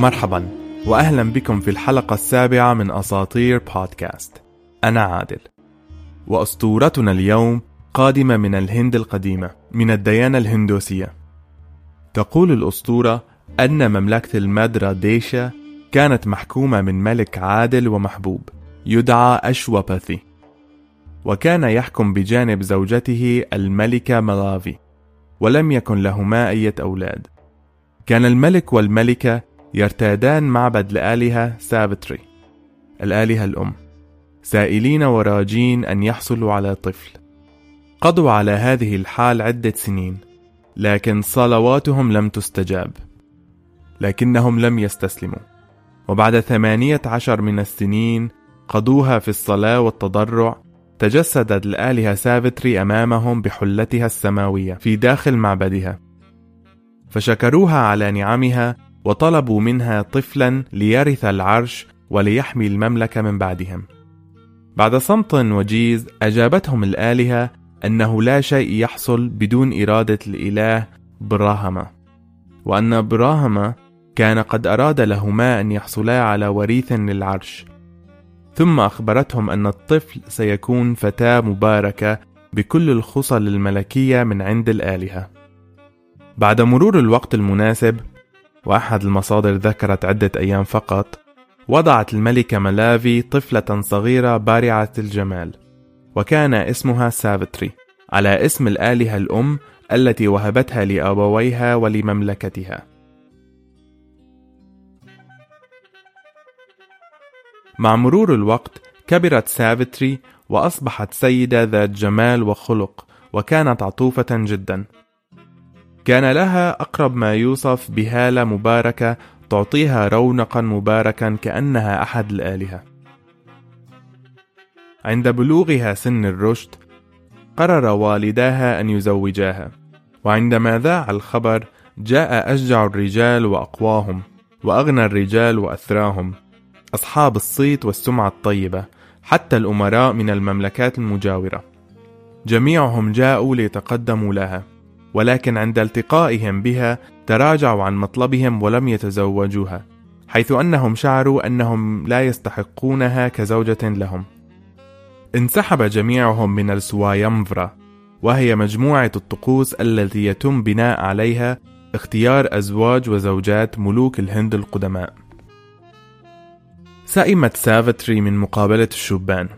مرحبا واهلا بكم في الحلقة السابعة من أساطير بودكاست. أنا عادل. وأسطورتنا اليوم قادمة من الهند القديمة من الديانة الهندوسية. تقول الأسطورة أن مملكة المادرا ديشا كانت محكومة من ملك عادل ومحبوب يدعى أشوباثي. وكان يحكم بجانب زوجته الملكه ملافي ولم يكن لهما أي أولاد. كان الملك والملكة يرتادان معبد الآلهة سافتري الآلهة الأم. سائلين وراجين أن يحصلوا على طفل. قضوا على هذه الحال عدة سنين لكن صلواتهم لم تستجاب. لكنهم لم يستسلموا. وبعد ثمانية عشر من السنين قضوها في الصلاة والتضرع تجسدت الآلهة سافتري أمامهم بحلتها السماوية في داخل معبدها. فشكروها على نعمها وطلبوا منها طفلا ليرث العرش وليحمي المملكة من بعدهم. بعد صمت وجيز أجابتهم الآلهة أنه لا شيء يحصل بدون إرادة الإله براهما، وأن براهما كان قد أراد لهما أن يحصلا على وريث للعرش. ثم أخبرتهم أن الطفل سيكون فتاة مباركة بكل الخصل الملكية من عند الآلهة. بعد مرور الوقت المناسب وأحد المصادر ذكرت عدة أيام فقط وضعت الملكة ملافي طفلة صغيرة بارعة الجمال وكان اسمها سافتري على اسم الآلهة الأم التي وهبتها لأبويها ولمملكتها. مع مرور الوقت كبرت سافتري وأصبحت سيدة ذات جمال وخلق وكانت عطوفة جدا. كان لها أقرب ما يوصف بهالة مباركة تعطيها رونقا مباركا كأنها أحد الآلهة. عند بلوغها سن الرشد، قرر والداها أن يزوجاها، وعندما ذاع الخبر جاء أشجع الرجال وأقواهم، وأغنى الرجال وأثراهم، أصحاب الصيت والسمعة الطيبة، حتى الأمراء من المملكات المجاورة. جميعهم جاءوا ليتقدموا لها، ولكن عند التقائهم بها تراجعوا عن مطلبهم ولم يتزوجوها حيث أنهم شعروا أنهم لا يستحقونها كزوجة لهم. انسحب جميعهم من السوايمفرا وهي مجموعة الطقوس التي يتم بناء عليها اختيار أزواج وزوجات ملوك الهند القدماء. سئمت سافتري من مقابلة الشبان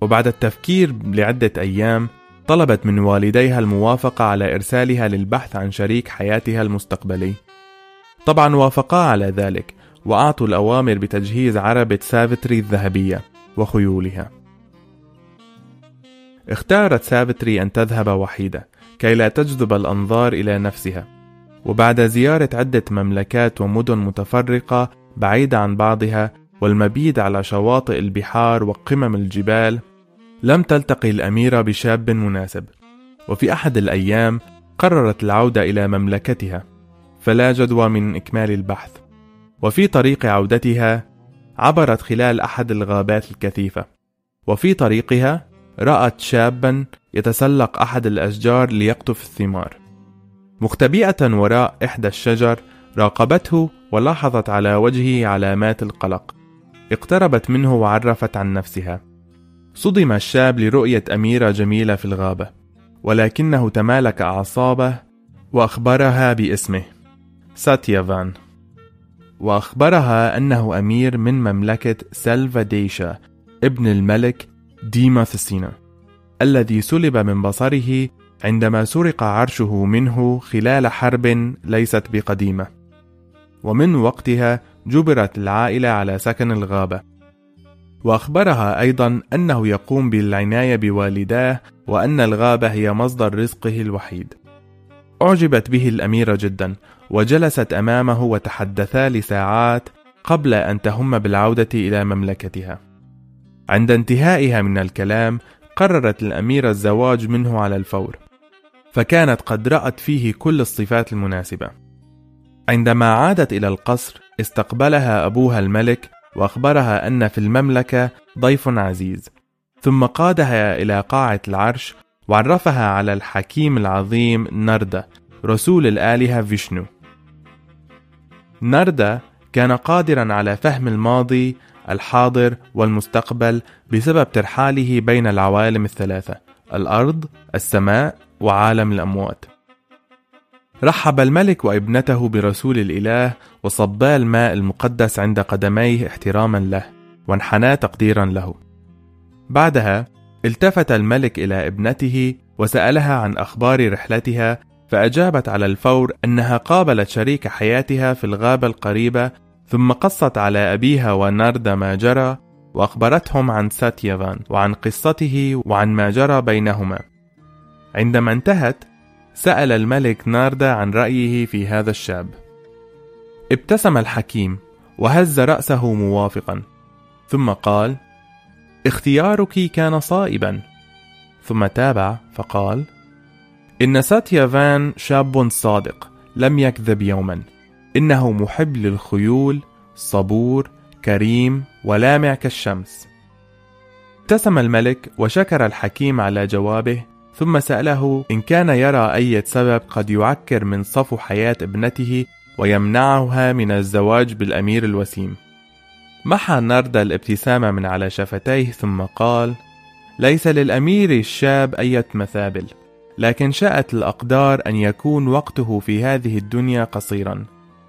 وبعد التفكير لعدة أيام طلبت من والديها الموافقة على إرسالها للبحث عن شريك حياتها المستقبلي. طبعا وافقا على ذلك وأعطوا الأوامر بتجهيز عربة سافتري الذهبية وخيولها. اختارت سافتري أن تذهب وحيدة كي لا تجذب الأنظار إلى نفسها. وبعد زيارة عدة مملكات ومدن متفرقة بعيدة عن بعضها والمبيت على شواطئ البحار وقمم الجبال لم تلتقي الأميرة بشاب مناسب. وفي أحد الأيام قررت العودة إلى مملكتها فلا جدوى من إكمال البحث. وفي طريق عودتها عبرت خلال أحد الغابات الكثيفة. وفي طريقها رأت شابا يتسلق أحد الأشجار ليقطف الثمار. مختبئة وراء إحدى الشجر راقبته ولاحظت على وجهه علامات القلق. اقتربت منه وعرفت عن نفسها. صدم الشاب لرؤية أميرة جميلة في الغابة ولكنه تمالك أعصابه وأخبرها باسمه ساتيافان وأخبرها أنه أمير من مملكة سلفا ديشا ابن الملك ديما ثسينا الذي سلب من بصره عندما سرق عرشه منه خلال حرب ليست بقديمة. ومن وقتها جبرت العائلة على سكن الغابة. وأخبرها أيضا أنه يقوم بالعناية بوالداه وأن الغابة هي مصدر رزقه الوحيد. أعجبت به الأميرة جدا وجلست أمامه وتحدثا لساعات قبل أن تهم بالعودة إلى مملكتها. عند انتهائها من الكلام قررت الأميرة الزواج منه على الفور فكانت قد رأت فيه كل الصفات المناسبة. عندما عادت إلى القصر استقبلها أبوها الملك وأخبرها أن في المملكة ضيف عزيز ثم قادها إلى قاعة العرش وعرفها على الحكيم العظيم نردا رسول الآلهة فيشنو نردا كان قادرا على فهم الماضي الحاضر والمستقبل بسبب ترحاله بين العوالم الثلاثة الأرض، السماء، وعالم الأموات. رحب الملك وابنته برسول الإله وصبا الماء المقدس عند قدميه احتراما له وانحنى تقديرا له. بعدها التفت الملك إلى ابنته وسألها عن أخبار رحلتها فأجابت على الفور أنها قابلت شريك حياتها في الغابة القريبة ثم قصت على أبيها وناردا ما جرى وأخبرتهم عن ساتيافان وعن قصته وعن ما جرى بينهما عندما انتهت سأل الملك ناردا عن رأيه في هذا الشاب ابتسم الحكيم وهز رأسه موافقا ثم قال اختيارك كان صائبا. ثم تابع فقال إن ساتيافان شاب صادق لم يكذب يوما إنه محب للخيول صبور كريم ولامع كالشمس. ابتسم الملك وشكر الحكيم على جوابه ثم سأله إن كان يرى أي سبب قد يعكر من صفو حياة ابنته ويمنعها من الزواج بالأمير الوسيم؟ محى ناردا الابتسامة من على شفتيه ثم قال ليس للأمير الشاب أية مثابل لكن شاءت الأقدار أن يكون وقته في هذه الدنيا قصيرا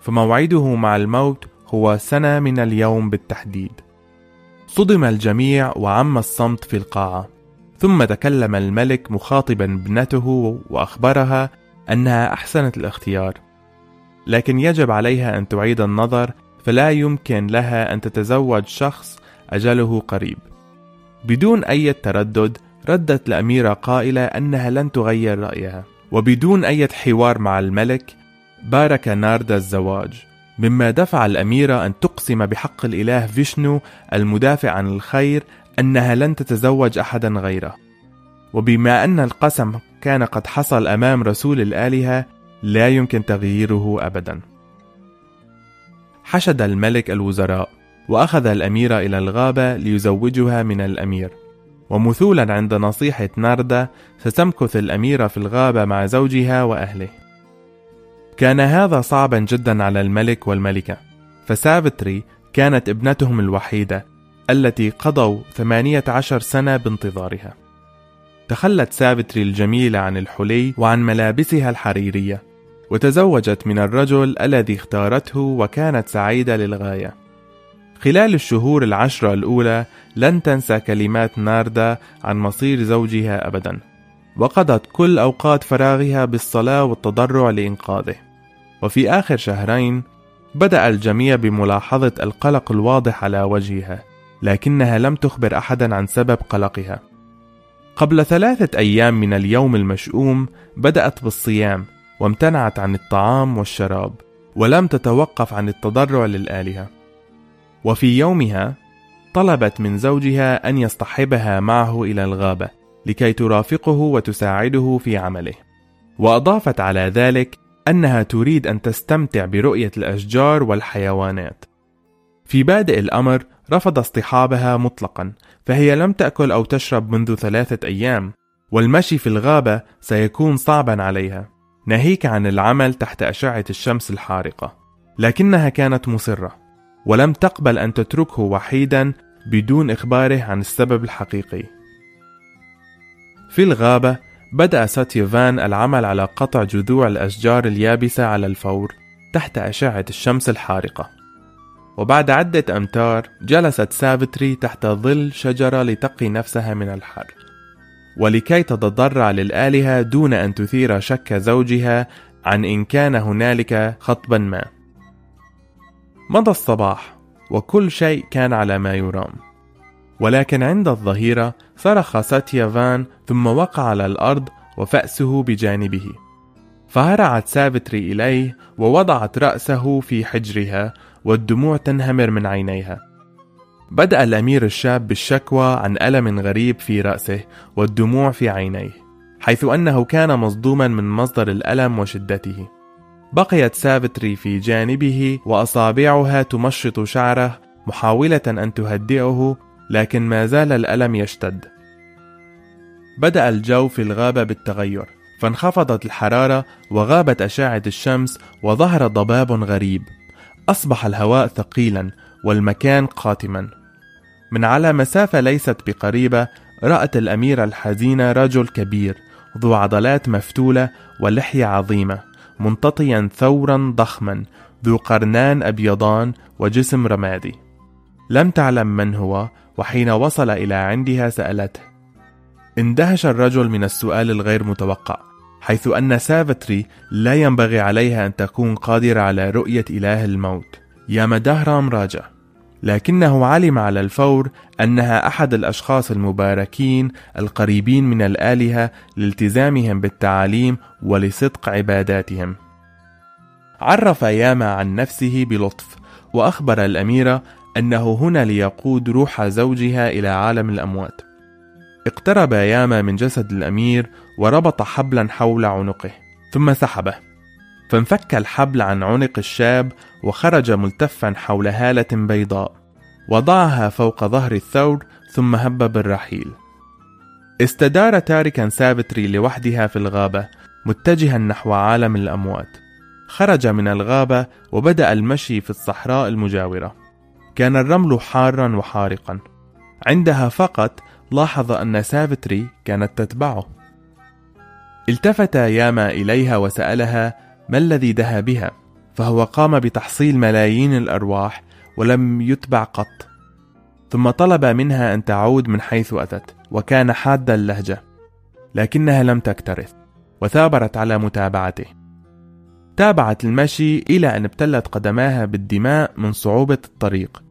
فموعده مع الموت هو سنة من اليوم بالتحديد. صدم الجميع وعم الصمت في القاعة. ثم تكلم الملك مخاطبا ابنته وأخبرها أنها أحسنت الاختيار. لكن يجب عليها أن تعيد النظر فلا يمكن لها أن تتزوج شخص أجله قريب. بدون أي تردد ردت الأميرة قائلة أنها لن تغير رأيها. وبدون أي حوار مع الملك بارك ناردا الزواج. مما دفع الأميرة أن تقسم بحق الإله فيشنو المدافع عن الخير أنها لن تتزوج أحدا غيره. وبما أن القسم كان قد حصل أمام رسول الآلهة لا يمكن تغييره أبدا. حشد الملك الوزراء وأخذ الأميرة إلى الغابة ليزوجها من الأمير. ومثولا عند نصيحة ناردا ستمكث الأميرة في الغابة مع زوجها وأهله. كان هذا صعبا جدا على الملك والملكة فسافتري كانت ابنتهم الوحيدة. التي قضوا 18 سنة بانتظارها. تخلت سافتري الجميلة عن الحلي وعن ملابسها الحريرية وتزوجت من الرجل الذي اختارته وكانت سعيدة للغاية. خلال الشهور العشرة الأولى لن تنسى كلمات ناردا عن مصير زوجها أبدا وقضت كل أوقات فراغها بالصلاة والتضرع لإنقاذه. وفي آخر شهرين بدأ الجميع بملاحظة القلق الواضح على وجهها. لكنها لم تخبر أحدا عن سبب قلقها. قبل ثلاثة أيام من اليوم المشؤوم بدأت بالصيام وامتنعت عن الطعام والشراب ولم تتوقف عن التضرع للآلهة. وفي يومها طلبت من زوجها أن يصطحبها معه إلى الغابة لكي ترافقه وتساعده في عمله. وأضافت على ذلك أنها تريد أن تستمتع برؤية الأشجار والحيوانات. في بادئ الأمر رفض اصطحابها مطلقا فهي لم تأكل أو تشرب منذ ثلاثة أيام والمشي في الغابة سيكون صعبا عليها. ناهيك عن العمل تحت أشعة الشمس الحارقة. لكنها كانت مصرة ولم تقبل أن تتركه وحيدا بدون إخباره عن السبب الحقيقي. في الغابة بدأ ساتيفان العمل على قطع جذوع الأشجار اليابسة على الفور تحت أشعة الشمس الحارقة. وبعد عدة أمتار جلست سافتري تحت ظل شجرة لتقي نفسها من الحر. ولكي تتضرع للآلهة دون أن تثير شك زوجها عن إن كان هنالك خطبا ما. مضى الصباح وكل شيء كان على ما يرام. ولكن عند الظهيرة صرخ ساتيا فان ثم وقع على الأرض وفأسه بجانبه. فهرعت سافتري إليه ووضعت رأسه في حجرها والدموع تنهمر من عينيها. بدأ الأمير الشاب بالشكوى عن ألم غريب في رأسه والدموع في عينيه حيث أنه كان مصدوما من مصدر الألم وشدته. بقيت سافتري في جانبه وأصابعها تمشط شعره محاولة أن تهدئه لكن ما زال الألم يشتد. بدأ الجو في الغابة بالتغير فانخفضت الحرارة وغابت أشعة الشمس وظهر ضباب غريب. أصبح الهواء ثقيلا والمكان قاتما. من على مسافة ليست بقريبة رأت الأميرة الحزينة رجل كبير ذو عضلات مفتولة ولحية عظيمة منتطيا ثورا ضخما ذو قرنان أبيضان وجسم رمادي. لم تعلم من هو وحين وصل إلى عندها سألته اندهش الرجل من السؤال الغير متوقع. حيث أن سافتري لا ينبغي عليها أن تكون قادرة على رؤية إله الموت. يامدهرام راجع. لكنه علم على الفور أنها أحد الأشخاص المباركين القريبين من الآلهة لالتزامهم بالتعاليم ولصدق عباداتهم. عرف ياما عن نفسه بلطف وأخبر الأميرة أنه هنا ليقود روح زوجها إلى عالم الأموات. اقترب ياما من جسد الأمير وربط حبلا حول عنقه ثم سحبه. فانفك الحبل عن عنق الشاب وخرج ملتفا حول هالة بيضاء وضعها فوق ظهر الثور ثم هب بالرحيل. استدار تاركا سافتري لوحدها في الغابة متجها نحو عالم الأموات. خرج من الغابة وبدأ المشي في الصحراء المجاورة. كان الرمل حارا وحارقا. عندها فقط لاحظ أن سافتري كانت تتبعه. التفت ياما إليها وسألها ما الذي دها بها فهو قام بتحصيل ملايين الأرواح ولم يتبع قط. ثم طلب منها أن تعود من حيث أتت وكان حاد اللهجة لكنها لم تكترث وثابرت على متابعته. تابعت المشي إلى أن ابتلت قدماها بالدماء من صعوبة الطريق.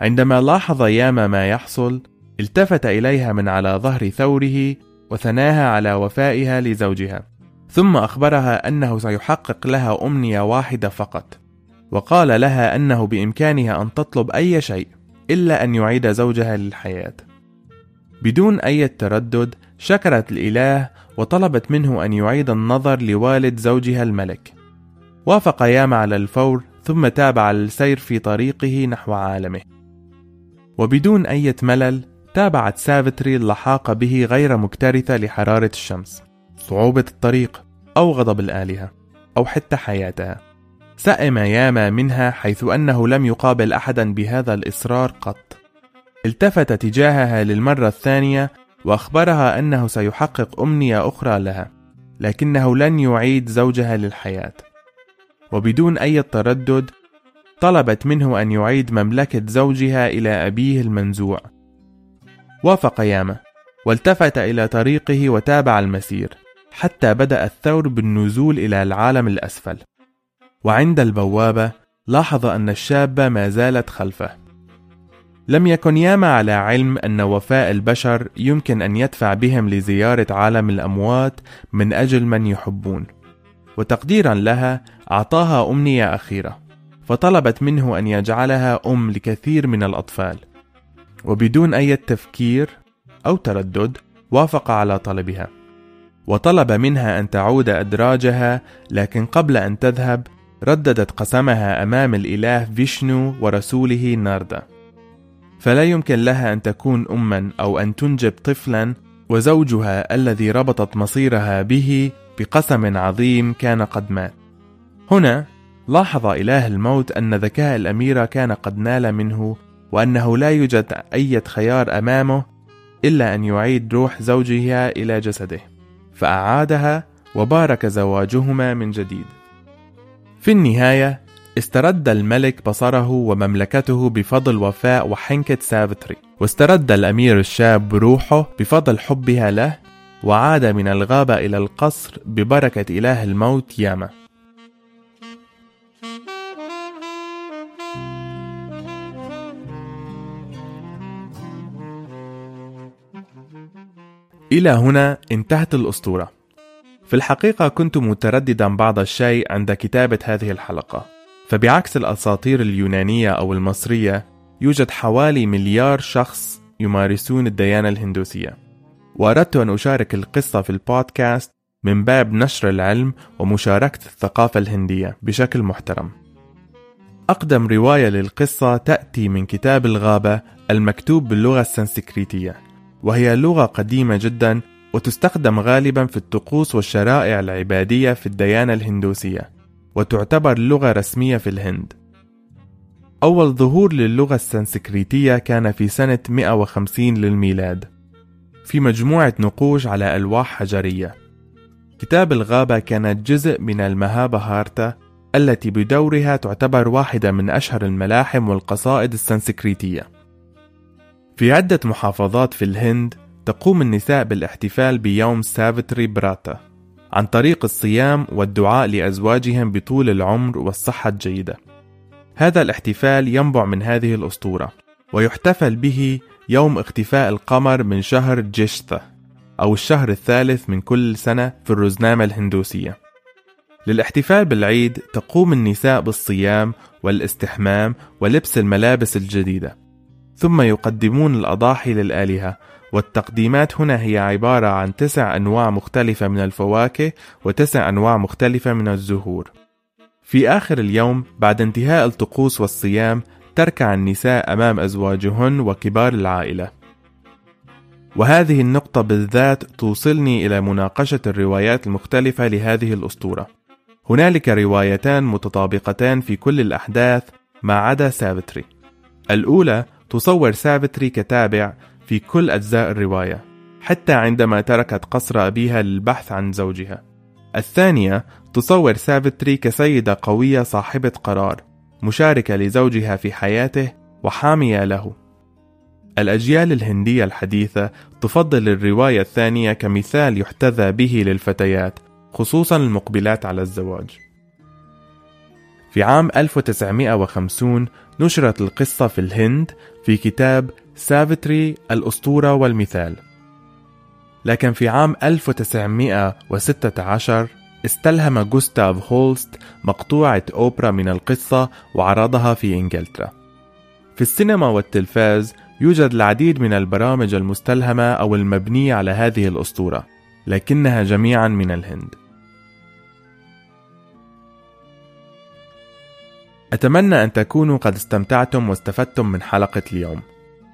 عندما لاحظ ياما ما يحصل التفت إليها من على ظهر ثوره وثناها على وفائها لزوجها. ثم أخبرها أنه سيحقق لها أمنية واحدة فقط. وقال لها أنه بإمكانها أن تطلب أي شيء إلا أن يعيد زوجها للحياة. بدون أي تردد شكرت الإله وطلبت منه أن يعيد النظر لوالد زوجها الملك. وافق ياما على الفور ثم تابع السير في طريقه نحو عالمه. وبدون أي ملل تابعت سافتري اللحاق به غير مكترثة لحرارة الشمس صعوبة الطريق أو غضب الآلهة أو حتى حياتها. سئم ياما منها حيث أنه لم يقابل أحدا بهذا الإصرار قط. التفت تجاهها للمرة الثانية وأخبرها أنه سيحقق أمنية أخرى لها لكنه لن يعيد زوجها للحياة. وبدون أي تردد طلبت منه أن يعيد مملكة زوجها إلى أبيه المنزوع. وافق ياما والتفت إلى طريقه وتابع المسير حتى بدأ الثور بالنزول إلى العالم الأسفل. وعند البوابة لاحظ أن الشابة ما زالت خلفه. لم يكن ياما على علم أن وفاء البشر يمكن أن يدفع بهم لزيارة عالم الأموات من أجل من يحبون. وتقديرا لها أعطاها أمنية أخيرة فطلبت منه أن يجعلها أم لكثير من الأطفال. وبدون أي تفكير أو تردد وافق على طلبها وطلب منها أن تعود أدراجها لكن قبل أن تذهب رددت قسمها أمام الإله فيشنو ورسوله ناردا. فلا يمكن لها أن تكون أما أو أن تنجب طفلا وزوجها الذي ربطت مصيرها به بقسم عظيم كان قد مات. هنا لاحظ إله الموت أن ذكاء الأميرة كان قد نال منه وأنه لا يوجد أي خيار أمامه إلا أن يعيد روح زوجها إلى جسده. فأعادها وبارك زواجهما من جديد. في النهاية استرد الملك بصره ومملكته بفضل وفاء وحنكة سافتري واسترد الأمير الشاب روحه بفضل حبها له وعاد من الغابة إلى القصر ببركة إله الموت ياما. إلى هنا انتهت الأسطورة. في الحقيقة كنت مترددا بعض الشيء عند كتابة هذه الحلقة، فبعكس الأساطير اليونانية أو المصرية، يوجد حوالي مليار شخص يمارسون الديانة الهندوسية. وأردت أن أشارك القصة في البودكاست من باب نشر العلم ومشاركة الثقافة الهندية بشكل محترم. أقدم رواية للقصة تأتي من كتاب الغابة المكتوب باللغة السنسكريتية وهي لغة قديمة جدا وتستخدم غالبا في الطقوس والشرائع العبادية في الديانة الهندوسية وتعتبر لغة رسمية في الهند. أول ظهور للغة السنسكريتية كان في سنة 150 للميلاد في مجموعة نقوش على ألواح حجرية. كتاب الغابة كانت جزء من المهابهارتا التي بدورها تعتبر واحدة من أشهر الملاحم والقصائد السنسكريتية في عدة محافظات في الهند تقوم النساء بالاحتفال بيوم سافتري براتا عن طريق الصيام والدعاء لأزواجهم بطول العمر والصحة الجيدة. هذا الاحتفال ينبع من هذه الأسطورة ويحتفل به يوم اختفاء القمر من شهر جيشتا أو الشهر الثالث من كل سنة في الرزنامة الهندوسية. للاحتفال بالعيد تقوم النساء بالصيام والاستحمام ولبس الملابس الجديدة. ثم يقدمون الأضاحي للآلهة. والتقديمات هنا هي عبارة عن تسع أنواع مختلفة من الفواكه وتسع أنواع مختلفة من الزهور. في آخر اليوم بعد انتهاء الطقوس والصيام تركع النساء أمام أزواجهن وكبار العائلة. وهذه النقطة بالذات توصلني إلى مناقشة الروايات المختلفة لهذه الأسطورة. هنالك روايتان متطابقتان في كل الأحداث ما عدا سافتري الأولى تصور سافتري كتابع في كل أجزاء الرواية حتى عندما تركت قصر أبيها للبحث عن زوجها. الثانية تصور سافتري كسيدة قوية صاحبة قرار مشاركة لزوجها في حياته وحامية له. الأجيال الهندية الحديثة تفضل الرواية الثانية كمثال يحتذى به للفتيات خصوصا المقبلات على الزواج. في عام 1950 نشرت القصة في الهند في كتاب سافيتري الأسطورة والمثال. لكن في عام 1916 استلهم جوستاف هولست مقطوعة أوبرا من القصة وعرضها في إنجلترا. في السينما والتلفاز يوجد العديد من البرامج المستلهمة أو المبنية على هذه الأسطورة لكنها جميعا من الهند. أتمنى أن تكونوا قد استمتعتم واستفدتم من حلقة اليوم.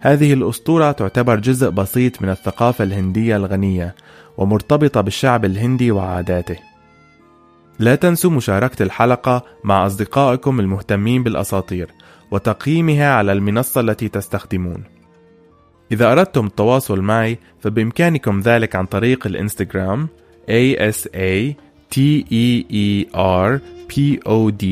هذه الأسطورة تعتبر جزء بسيط من الثقافة الهندية الغنية ومرتبطة بالشعب الهندي وعاداته. لا تنسوا مشاركة الحلقة مع أصدقائكم المهتمين بالأساطير وتقييمها على المنصة التي تستخدمون. إذا أردتم التواصل معي فبإمكانكم ذلك عن طريق الإنستغرام ASA T E E R P O D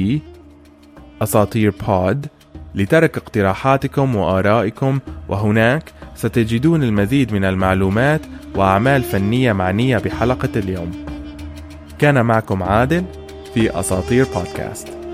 أساطير بود لترك اقتراحاتكم وآرائكم وهناك ستجدون المزيد من المعلومات وأعمال فنية معنية بحلقة اليوم. كان معكم عادل في أساطير بودكاست